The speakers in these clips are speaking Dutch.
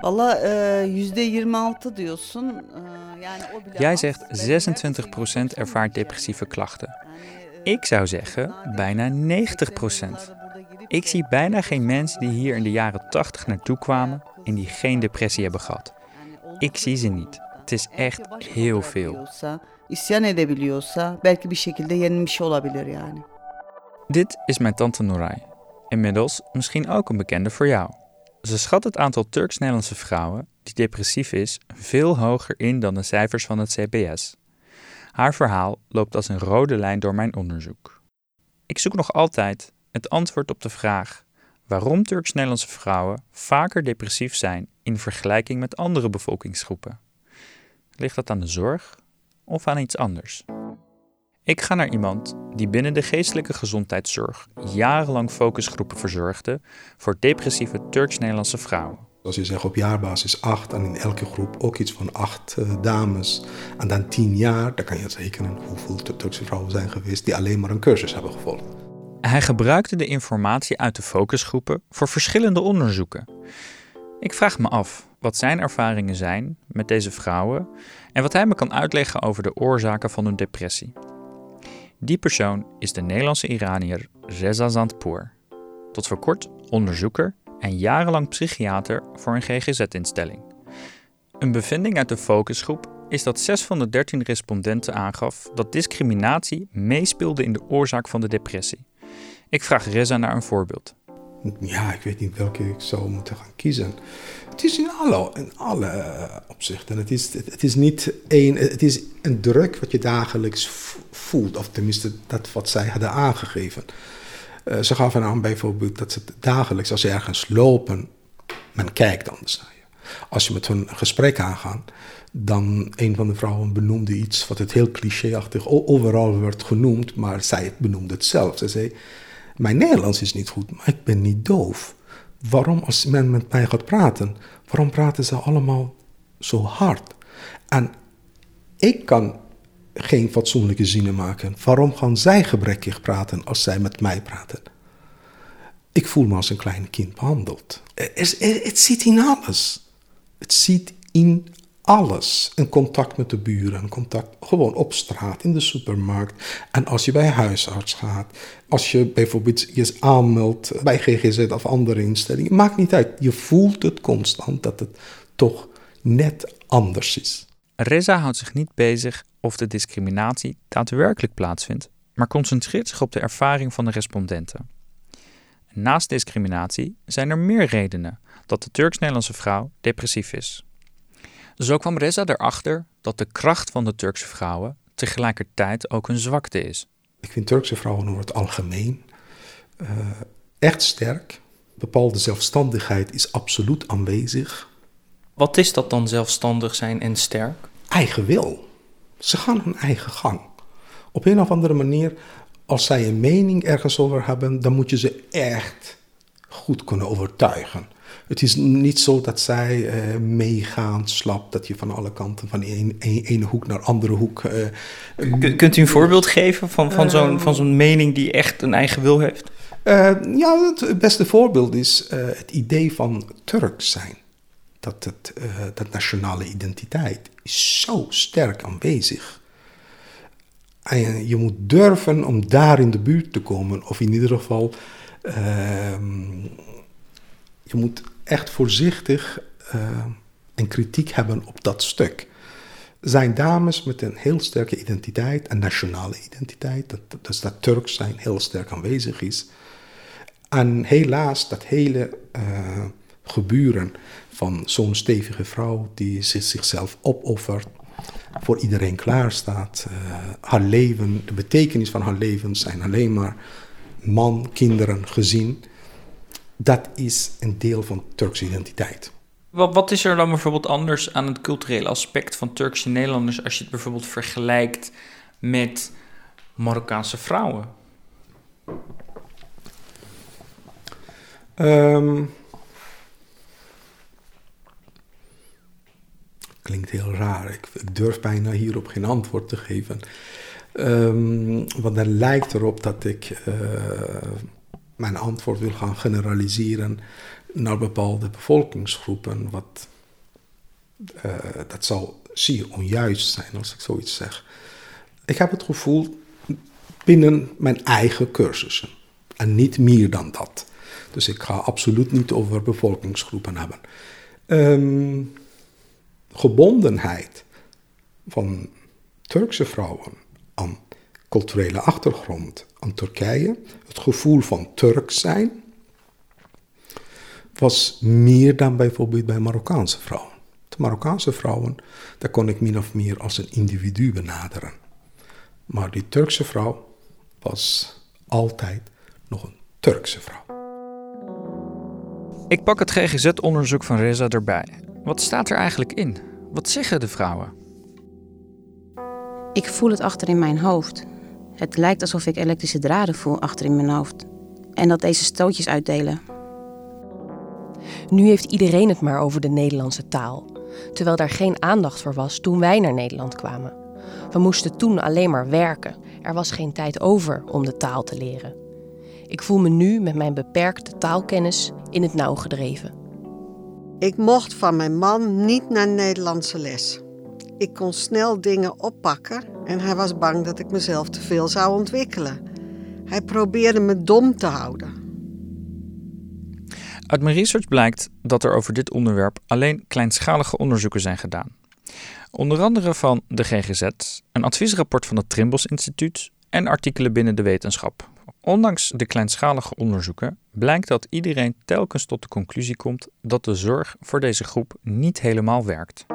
Valla %26 diyorsun. Yani o bile Jij zegt Ben her 26% şeyi ervaart depressieve klachten. E, Ik zou zeggen bijna 90%. Ik zie bijna geen mensen die hier in de jaren 80 naartoe kwamen en die geen depressie hebben gehad. Ik zie ze niet. Het is echt heel veel. İsyan edebiliyorsa belki bir şekilde yenilmiş olabilir yani. Dit is mijn tante Noray. Inmiddels misschien ook een bekende voor jou. Ze schat het aantal Turks-Nederlandse vrouwen die depressief is veel hoger in dan de cijfers van het CBS. Haar verhaal loopt als een rode lijn door mijn onderzoek. Ik zoek nog altijd het antwoord op de vraag waarom Turks-Nederlandse vrouwen vaker depressief zijn in vergelijking met andere bevolkingsgroepen. Ligt dat aan de zorg of aan iets anders? Ik ga naar iemand die binnen de geestelijke gezondheidszorg jarenlang focusgroepen verzorgde voor depressieve Turks-Nederlandse vrouwen. Als je zegt op jaarbasis acht en in elke groep ook iets van acht eh, dames en dan tien jaar, dan kan je rekenen hoeveel Turkse vrouwen zijn geweest die alleen maar een cursus hebben gevolgd. Hij gebruikte de informatie uit de focusgroepen voor verschillende onderzoeken. Ik vraag me af wat zijn ervaringen zijn met deze vrouwen en wat hij me kan uitleggen over de oorzaken van hun depressie. Die persoon is de Nederlandse Iranier Reza Zandpour. Tot voor kort onderzoeker en jarenlang psychiater voor een GGZ-instelling. Een bevinding uit de focusgroep is dat 6 van de 13 respondenten aangaf dat discriminatie meespeelde in de oorzaak van de depressie. Ik vraag Reza naar een voorbeeld. Ja, ik weet niet welke ik zou moeten gaan kiezen. Het is in alle, in alle eh, opzichten. Het is, het, is niet één, het is een druk wat je dagelijks voelt. Of tenminste, dat wat zij hadden aangegeven. Eh, ze gaven aan bijvoorbeeld dat ze dagelijks, als ze ergens lopen, men kijkt anders naar je. Als je met hun gesprek aangaat, dan een van de vrouwen benoemde iets wat het heel clichéachtig overal werd genoemd, maar zij benoemde het zelf. Ze zei, mijn Nederlands is niet goed, maar ik ben niet doof. Waarom als men met mij gaat praten, waarom praten ze allemaal zo hard? En ik kan geen fatsoenlijke zinnen maken. Waarom gaan zij gebrekkig praten als zij met mij praten? Ik voel me als een klein kind behandeld. Is- er- Het zit in alles. Het zit in alles. Een contact met de buren, een contact gewoon op straat, in de supermarkt. En als je bij huisarts gaat, als je bijvoorbeeld je aanmeldt bij GGZ of andere instellingen, maakt niet uit. Je voelt het constant dat het toch net anders is. Reza houdt zich niet bezig of de discriminatie daadwerkelijk plaatsvindt, maar concentreert zich op de ervaring van de respondenten. Naast discriminatie zijn er meer redenen dat de Turks-Nederlandse vrouw depressief is. Zo kwam Reza erachter dat de kracht van de Turkse vrouwen tegelijkertijd ook een zwakte is. Ik vind Turkse vrouwen over het algemeen eh, echt sterk. Bepaalde zelfstandigheid is absoluut aanwezig. Wat is dat dan zelfstandig zijn en sterk? Eigen wil. Ze gaan hun eigen gang. Op een of andere manier, als zij een mening ergens over hebben, dan moet je ze echt goed kunnen overtuigen. Het is niet zo dat zij eh, meegaan, slap, dat je van alle kanten, van een, een, ene hoek naar andere hoek. eh, kunt u een voorbeeld geven van, van zo'n van zo'n mening die echt een eigen wil heeft? Eh, ja, het beste voorbeeld is het idee van Turk zijn. Dat, het, dat nationale identiteit is zo sterk aanwezig. En je moet durven om daar in de buurt te komen. Of in ieder geval, ehm, je moet echt voorzichtig eh, en kritiek hebben op dat stuk. Zijn dames met een heel sterke identiteit, een nationale identiteit, dat, dus dat Turk zijn heel sterk aanwezig is. En helaas, dat hele eh, gebeuren van zo'n stevige vrouw die zich- zichzelf opoffert, voor iedereen klaarstaat. eh haar leven, de betekenis van haar leven zijn alleen maar man, kinderen, gezin. Dat is een deel van Turkse identiteit. Wat, wat is er dan bijvoorbeeld anders aan het culturele aspect van Turkse Nederlanders als je het bijvoorbeeld vergelijkt met Marokkaanse vrouwen? Ehm, klinkt heel raar. Ik, ik durf bijna hierop geen antwoord te geven. Ehm, want het lijkt erop dat ik eh, mijn antwoord wil gaan generaliseren naar bepaalde bevolkingsgroepen, wat, uh, dat zou zeer onjuist zijn als ik zoiets zeg. Ik heb het gevoel binnen mijn eigen cursussen en niet meer dan dat. Dus ik ga absoluut niet over bevolkingsgroepen hebben. Um, gebondenheid van Turkse vrouwen aan culturele achtergrond, aan Turkije, het gevoel van Turk zijn, was meer dan bijvoorbeeld bij Marokkaanse vrouwen. De Marokkaanse vrouwen, daar kon ik min of meer als een individu benaderen. Maar die Turkse vrouw was altijd nog een Turkse vrouw. Ik pak het GGZ-onderzoek van Reza erbij. Wat staat er eigenlijk in? Wat zeggen de vrouwen? Ik voel het achter in mijn hoofd. Het lijkt alsof ik elektrische draden voel achter in mijn hoofd. En dat deze stootjes uitdelen. Nu heeft iedereen het maar over de Nederlandse taal. Terwijl daar geen aandacht voor was toen wij naar Nederland kwamen. We moesten toen alleen maar werken. Er was geen tijd over om de taal te leren. Ik voel me nu met mijn beperkte taalkennis in het nauw gedreven. Ik mocht van mijn man niet naar Nederlandse les. Ik kon snel dingen oppakken en hij was bang dat ik mezelf te veel zou ontwikkelen. Hij probeerde me dom te houden. Uit mijn research blijkt dat er over dit onderwerp alleen kleinschalige onderzoeken zijn gedaan. Onder andere van de GGZ, een adviesrapport van het Trimbos Instituut en artikelen binnen de wetenschap. Ondanks de kleinschalige onderzoeken blijkt dat iedereen telkens tot de conclusie komt dat de zorg voor deze groep niet helemaal werkt.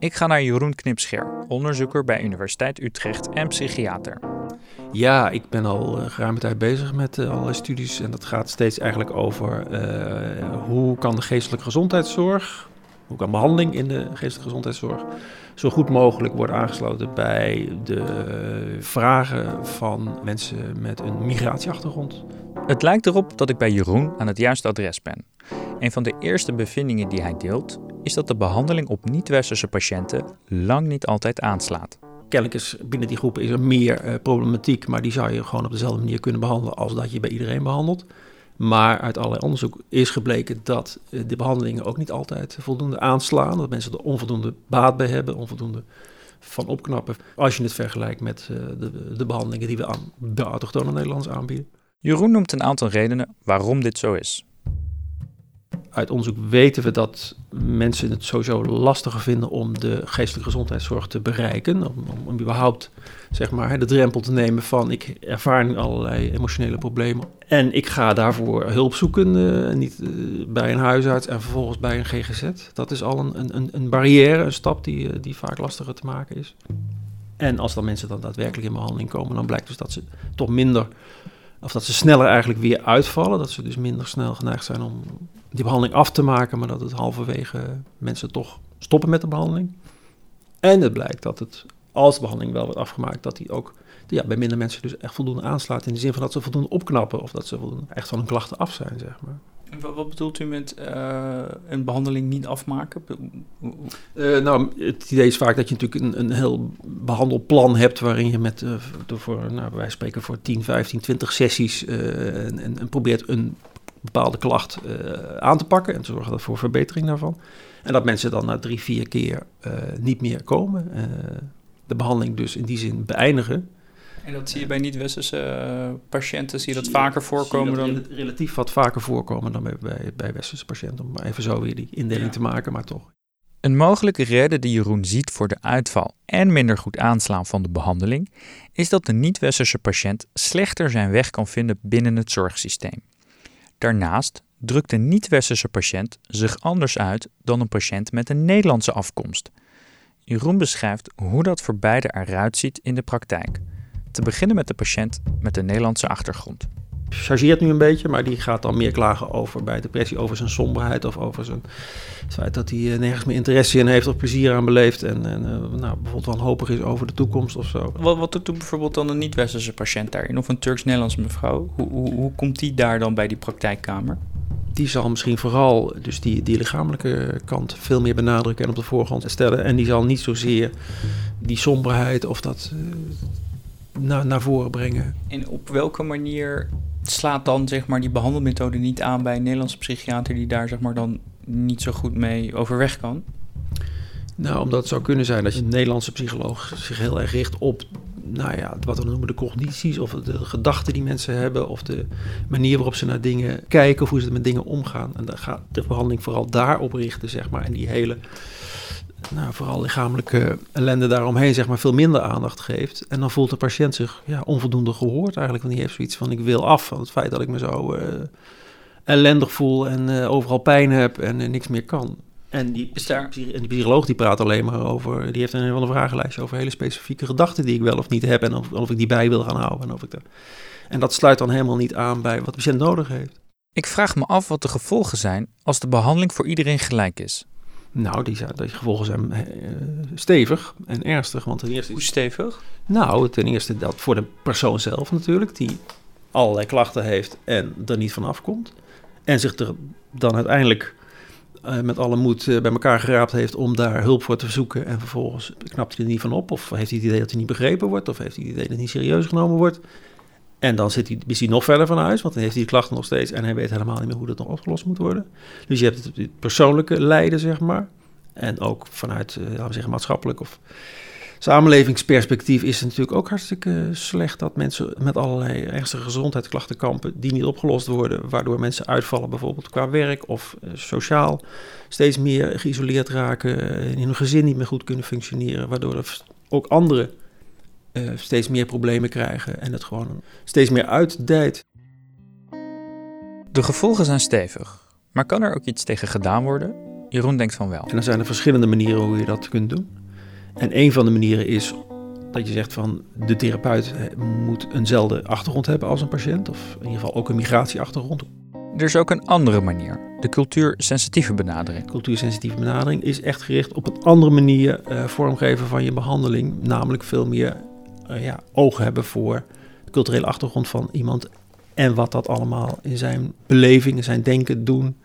Ik ga naar Jeroen Knipscheer, onderzoeker bij Universiteit Utrecht en psychiater. Ja, ik ben al uh, geruime tijd bezig met uh, allerlei studies en dat gaat steeds eigenlijk over uh, hoe kan de geestelijke gezondheidszorg, hoe kan behandeling in de geestelijke gezondheidszorg zo goed mogelijk worden aangesloten bij de vragen van mensen met een migratieachtergrond. Het lijkt erop dat ik bij Jeroen aan het juiste adres ben. Een van de eerste bevindingen die hij deelt is dat de behandeling op niet-westerse patiënten lang niet altijd aanslaat. Kennelijk is binnen die groepen is er meer uh, problematiek, maar die zou je gewoon op dezelfde manier kunnen behandelen als dat je bij iedereen behandelt. Maar uit allerlei onderzoek is gebleken dat uh, de behandelingen ook niet altijd voldoende aanslaan. Dat mensen er onvoldoende baat bij hebben, onvoldoende van opknappen. Als je het vergelijkt met uh, de, de, behandelingen die we aan de autochtone Nederlanders aanbieden. Jeroen noemt een aantal redenen waarom dit zo is uit onderzoek weten we dat mensen het sowieso lastiger vinden om de geestelijke gezondheidszorg te bereiken. Om, om, überhaupt zeg maar, de drempel te nemen van ik ervaar nu allerlei emotionele problemen. En ik ga daarvoor hulp zoeken, uh, niet uh, bij een huisarts en vervolgens bij een GGZ. Dat is al een, een, een barrière, een stap die, uh, die vaak lastiger te maken is. En als dan mensen dan daadwerkelijk in behandeling komen, dan blijkt dus dat ze toch minder of dat ze sneller eigenlijk weer uitvallen. Dat ze dus minder snel geneigd zijn om die behandeling af te maken, maar dat het halverwege mensen toch stoppen met de behandeling. En het blijkt dat het, als de behandeling wel wordt afgemaakt, dat die ook ja, bij minder mensen dus echt voldoende aanslaat. In de zin van dat ze voldoende opknappen of dat ze voldoende echt van hun klachten af zijn, zeg maar. Wat, wat bedoelt u met uh, een behandeling niet afmaken? Uh, nou, het idee is vaak dat je natuurlijk een, een heel behandelplan hebt waarin je met, uh, voor, nou, wij spreken voor 10, 15, 20 sessies en, en, en, probeert een bepaalde klacht aan te pakken en te zorgen voor verbetering daarvan. En dat mensen dan na drie, vier keer niet meer komen. de behandeling dus in die zin beëindigen. En dat zie je bij niet-westerse uh, patiënten, zie je dat vaker voorkomen dan... Relatief wat vaker voorkomen dan bij, bij, bij westerse patiënten, om even zo weer die indeling ja. te maken, maar toch. Een mogelijke reden die Jeroen ziet voor de uitval en minder goed aanslaan van de behandeling, is dat de niet-westerse patiënt slechter zijn weg kan vinden binnen het zorgsysteem. Daarnaast drukt de niet-westerse patiënt zich anders uit dan een patiënt met een Nederlandse afkomst. Jeroen beschrijft hoe dat voor beide eruit ziet in de praktijk. Te beginnen met de patiënt met een Nederlandse achtergrond. Chargeert nu een beetje, maar die gaat dan meer klagen over bij depressie, over zijn somberheid of over zijn, het feit dat hij nergens meer interesse in heeft of plezier aan beleeft en, en uh, nou, bijvoorbeeld wanhopig is over de toekomst of zo. Wat, wat doet bijvoorbeeld dan een niet-westerse patiënt daarin of een Turks-Nederlandse mevrouw? Hoe, hoe, hoe komt die daar dan bij die praktijkkamer? die zal misschien vooral dus die, die lichamelijke kant veel meer benadrukken en op de voorgrond stellen. En die zal niet zozeer die somberheid of dat, uh, naar, naar voren brengen. En op welke manier slaat dan zeg maar die behandelmethode niet aan bij een Nederlandse psychiater die daar zeg maar dan niet zo goed mee overweg kan? Nou, omdat het zou kunnen zijn dat je een Nederlandse psycholoog zich heel erg richt op, nou ja, wat we noemen de cognities, of de gedachten die mensen hebben, of de manier waarop ze naar dingen kijken, of hoe ze met dingen omgaan. En daar gaat de behandeling vooral daarop richten, zeg maar. En die hele, nou, vooral lichamelijke ellende daaromheen, zeg maar, veel minder aandacht geeft. En dan voelt de patiënt zich ja, onvoldoende gehoord eigenlijk, want die heeft zoiets van, ik wil af van het feit dat ik me zo uh, ellendig voel en uh, overal pijn heb en uh, niks meer kan. En die, psy- en die psycholoog die praat alleen maar over, die heeft een van de vragenlijstje over hele specifieke gedachten die ik wel of niet heb en of, of ik die bij wil gaan houden. En, of ik dat, en dat sluit dan helemaal niet aan bij wat de patiënt nodig heeft. Ik vraag me af wat de gevolgen zijn als de behandeling voor iedereen gelijk is. Nou, die, die gevolgen zijn eh, stevig en ernstig. Want ten eerste Hoe stevig? nou, ten eerste dat voor de persoon zelf natuurlijk, die allerlei klachten heeft en er niet van afkomt. En zich er dan uiteindelijk eh, met alle moed eh, bij elkaar geraapt heeft om daar hulp voor te zoeken. En vervolgens knapt hij er niet van op. Of heeft hij het idee dat hij niet begrepen wordt. Of heeft hij het idee dat hij niet serieus genomen wordt. En dan zit hij, is hij nog verder van huis, want dan heeft hij die klachten nog steeds. En hij weet helemaal niet meer hoe dat nog opgelost moet worden. Dus je hebt het, persoonlijke lijden, zeg maar. En ook vanuit, eh, laten we zeggen, maatschappelijk of samenlevingsperspectief is het natuurlijk ook hartstikke slecht dat mensen met allerlei ernstige gezondheidsklachten kampen die niet opgelost worden, waardoor mensen uitvallen bijvoorbeeld qua werk of eh, sociaal steeds meer geïsoleerd raken, eh, in hun gezin niet meer goed kunnen functioneren, waardoor er ook anderen eh, steeds meer problemen krijgen en het gewoon steeds meer uitdijt. De gevolgen zijn stevig, maar kan er ook iets tegen gedaan worden? Jeroen denkt van wel. En dan zijn er verschillende manieren hoe je dat kunt doen. En een van de manieren is dat je zegt van de therapeut eh, moet eenzelfde achtergrond hebben als een patiënt, of in ieder geval ook een migratieachtergrond. Er is ook een andere manier, de cultuursensitieve benadering. Cultuursensitieve benadering is echt gericht op een andere manier eh, vormgeven van je behandeling, namelijk veel meer ja, oog hebben voor de culturele achtergrond van iemand en wat dat allemaal in zijn beleving, in zijn denken, doen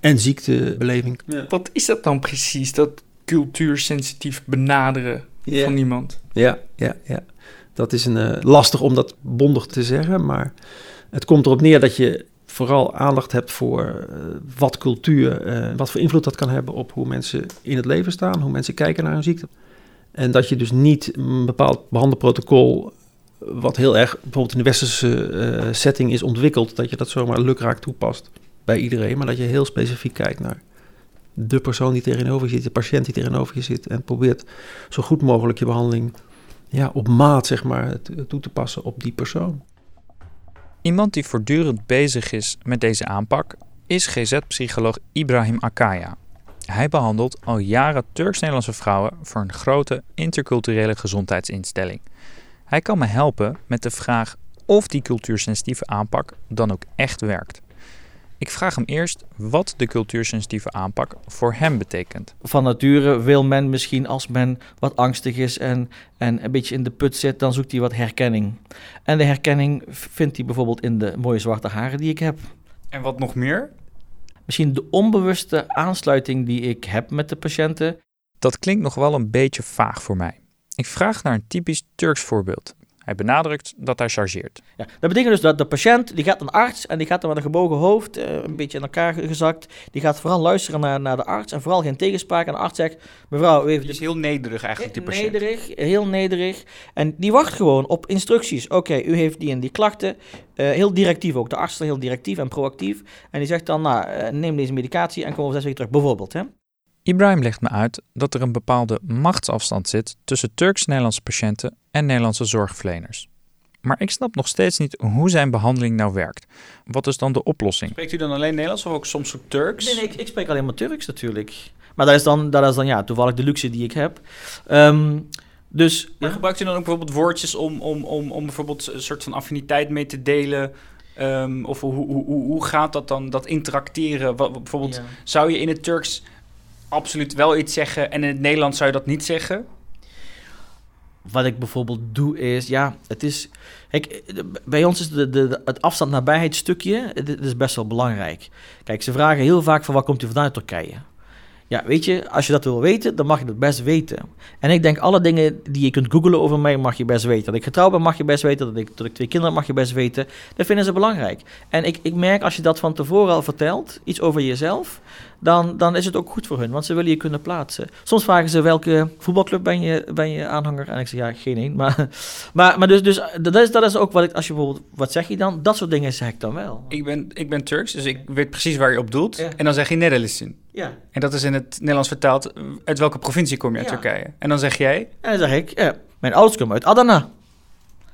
en ziektebeleving. Wat is dat dan precies, dat cultuursensitief benaderen van iemand? Ja, ja, ja. Dat is een, eh, lastig om dat bondig te zeggen, maar het komt erop neer dat je vooral aandacht hebt voor eh, wat cultuur, eh, wat voor invloed dat kan hebben op hoe mensen in het leven staan, hoe mensen kijken naar hun ziekte. En dat je dus niet een bepaald behandelprotocol, wat heel erg bijvoorbeeld in de westerse eh, setting is ontwikkeld, dat je dat zomaar lukraak toepast bij iedereen, maar dat je heel specifiek kijkt naar de persoon die tegenover je zit, de patiënt die tegenover je zit en probeert zo goed mogelijk je behandeling ja, op maat zeg maar, toe te passen op die persoon. Iemand die voortdurend bezig is met deze aanpak is GZ-psycholoog Ibrahim Akaya. Hij behandelt al jaren Turks-Nederlandse vrouwen voor een grote interculturele gezondheidsinstelling. Hij kan me helpen met de vraag of die cultuursensitieve aanpak dan ook echt werkt. Ik vraag hem eerst wat de cultuursensitieve aanpak voor hem betekent. van nature wil men misschien als men wat angstig is en, en een beetje in de put zit, dan zoekt hij wat herkenning. En de herkenning vindt hij bijvoorbeeld in de mooie zwarte haren die ik heb. En wat nog meer? Misschien de onbewuste aansluiting die ik heb met de patiënten. Dat klinkt nog wel een beetje vaag voor mij. Ik vraag naar een typisch Turks voorbeeld. Hij benadrukt dat hij chargeert. Ja, dat betekent dus dat de patiënt die gaat naar een arts en die gaat dan met een gebogen hoofd, eh, een beetje in elkaar gezakt. Die gaat vooral luisteren naar, naar de arts en vooral geen tegenspraak. En de arts zegt, mevrouw, u heeft Die is heel nederig eigenlijk, die patiënt. Nederig, heel nederig. En die wacht gewoon op instructies. Oké, u heeft die en die klachten. Eh, heel directief ook. De arts is heel directief en proactief. En die zegt dan, nou, eh, neem deze medicatie en kom over zes weken terug, bijvoorbeeld. Hè? Ibrahim legt me uit dat er een bepaalde machtsafstand zit tussen Turks-Nederlandse patiënten en Nederlandse zorgverleners. Maar ik snap nog steeds niet hoe zijn behandeling nou werkt. Wat is dan de oplossing? Spreekt u dan alleen Nederlands of ook soms ook Turks? Nee, nee, ik, ik spreek alleen maar Turks natuurlijk. Maar dat is dan, dat is dan ja, toevallig de luxe die ik heb. Ehm, dus Maar ja. gebruikt u dan ook bijvoorbeeld woordjes om, om, om, om bijvoorbeeld een soort van affiniteit mee te delen? Ehm, of hoe, hoe, hoe, hoe gaat dat dan, dat interacteren? Wat, bijvoorbeeld, Ja. zou je in het Turks absoluut wel iets zeggen en in het Nederlands zou je dat niet zeggen? Wat ik bijvoorbeeld doe is, ja, het is... Kijk, bij ons is de, de, het afstand-nabijheidsstukje, het is best wel belangrijk. Kijk, ze vragen heel vaak van waar komt u vandaan uit Turkije? Ja, weet je, als je dat wil weten, dan mag je dat best weten. En ik denk, alle dingen die je kunt googlen over mij, mag je best weten. Dat ik getrouwd ben, mag je best weten. Dat ik, dat ik twee kinderen heb, mag je best weten. Dat vinden ze belangrijk. En ik, ik merk, als je dat van tevoren al vertelt, iets over jezelf, dan, dan is het ook goed voor hun, want ze willen je kunnen plaatsen. Soms vragen ze welke voetbalclub ben je, ben je aanhanger? En ik zeg ja, geen één. Maar, maar, maar dus, dus dat, is, dat is ook wat ik, als je bijvoorbeeld, wat zeg je dan? Dat soort dingen zeg ik dan wel. Ik ben, ik ben Turks, dus ik weet precies waar je op doelt. Ja. En dan zeg je Nerelisin. Ja. En dat is in het Nederlands vertaald, uit welke provincie kom je uit Ja. Turkije? En dan zeg jij, En dan zeg ik, ja, mijn ouders komen uit Adana.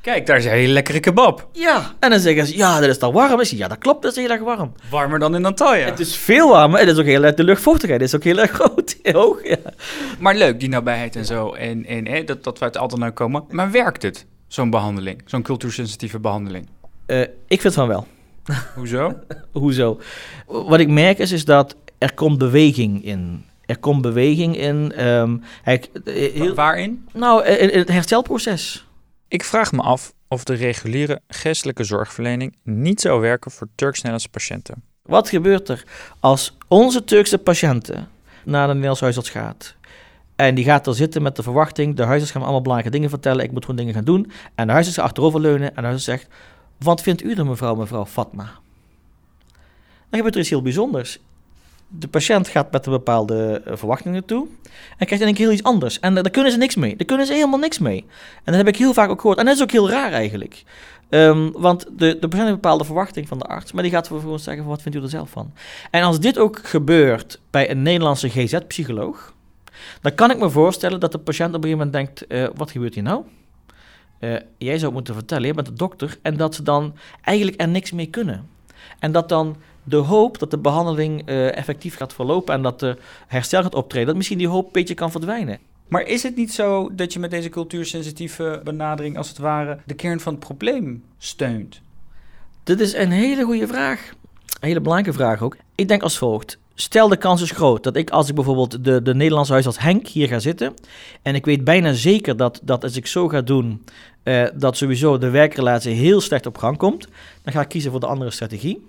kijk, daar is een hele lekkere kebab. Ja. En dan zeggen ze, ja, dat is toch warm? Zeg, ja, dat klopt, dat is heel erg warm. Warmer dan in Antalya. Het is veel warmer en het is ook heel erg, de luchtvochtigheid is ook heel erg groot, heel hoog. Ja. Maar leuk, die nabijheid en zo. En, en hè, dat, dat we uit Altenaar komen. Maar werkt het, zo'n behandeling? Zo'n cultuursensitieve behandeling? Eh, ik vind van wel. Hoezo? Hoezo? Wat ik merk is, is dat er komt beweging in. Er komt beweging in. ehm, hij- eh, heel, Waarin? nou, in, in het herstelproces. Ik vraag me af of de reguliere geestelijke zorgverlening niet zou werken voor Turks-Nederlandse patiënten. Wat gebeurt er als onze Turkse patiënten naar de Nederlandse huisarts gaat? En die gaat er zitten met de verwachting, de huisarts gaat me allemaal belangrijke dingen vertellen, ik moet gewoon dingen gaan doen. En de huisarts gaat achteroverleunen en de huisarts zegt, wat vindt u er mevrouw, mevrouw Fatma? Dan gebeurt er iets heel bijzonders. De patiënt gaat met een bepaalde eh, verwachting naartoe en krijgt in keer heel iets anders. En daar daar kunnen ze niks mee. Daar kunnen ze helemaal niks mee. En dat heb ik heel vaak ook gehoord. En dat is ook heel raar eigenlijk. Ehm, want de, de patiënt heeft een bepaalde verwachting van de arts, maar die gaat vervolgens zeggen wat vindt u er zelf van. En als dit ook gebeurt bij een Nederlandse GZ-psycholoog, dan kan ik me voorstellen dat de patiënt op een gegeven moment denkt, eh, wat gebeurt hier nou? Eh, jij zou moeten vertellen, jij bent de dokter, en dat ze dan eigenlijk er niks mee kunnen. En dat dan de hoop dat de behandeling eh, effectief gaat verlopen en dat de herstel gaat optreden, dat misschien die hoop een beetje kan verdwijnen. Maar is het niet zo dat je met deze cultuursensitieve benadering, als het ware, de kern van het probleem steunt? Dit is een hele goede vraag. Een hele belangrijke vraag ook. Ik denk als volgt. Stel de kans is groot dat ik als ik bijvoorbeeld de, de Nederlandse huisarts Henk hier ga zitten. En ik weet bijna zeker dat, dat als ik zo ga doen, eh, dat sowieso de werkrelatie heel slecht op gang komt. Dan ga ik kiezen voor de andere strategie.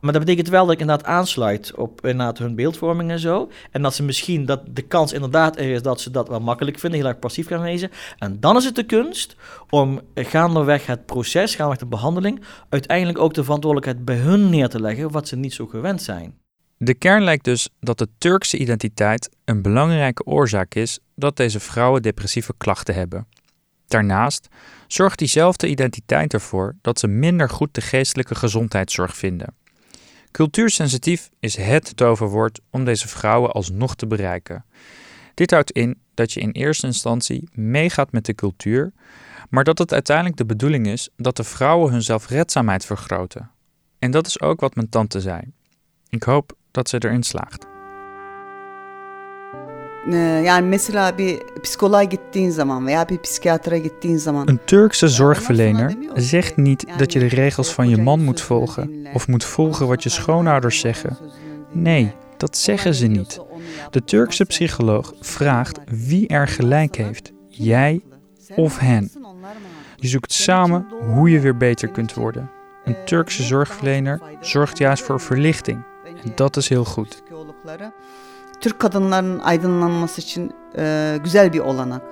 Maar dat betekent wel dat ik inderdaad aansluit op inderdaad hun beeldvorming en zo. En dat ze misschien, dat de kans inderdaad er is dat ze dat wel makkelijk vinden, heel erg passief gaan wezen. En dan is het de kunst om gaandeweg het proces, gaandeweg de behandeling, uiteindelijk ook de verantwoordelijkheid bij hun neer te leggen, wat ze niet zo gewend zijn. De kern lijkt dus dat de Turkse identiteit een belangrijke oorzaak is dat deze vrouwen depressieve klachten hebben. Daarnaast zorgt diezelfde identiteit ervoor dat ze minder goed de geestelijke gezondheidszorg vinden. Cultuursensitief is het toverwoord om deze vrouwen alsnog te bereiken. Dit houdt in dat je in eerste instantie meegaat met de cultuur, maar dat het uiteindelijk de bedoeling is dat de vrouwen hun zelfredzaamheid vergroten. En dat is ook wat mijn tante zei. Ik hoop dat ze erin slaagt. Ee, yani mesela bir psikoloğa gittiğin zaman veya bir psikiyatra gittiğin zaman Een Turkse zorgverlener zegt niet dat je de regels van je man moet volgen of moet volgen wat je schoonouders zeggen. Nee, dat zeggen ze niet. De Turkse psycholoog vraagt wie er gelijk heeft, jij of hen. Je zoekt samen hoe je weer beter kunt worden. Een Turkse zorgverlener zorgt juist voor verlichting. En dat is heel goed. Türk kadınların aydınlanması için e, güzel bir olanak.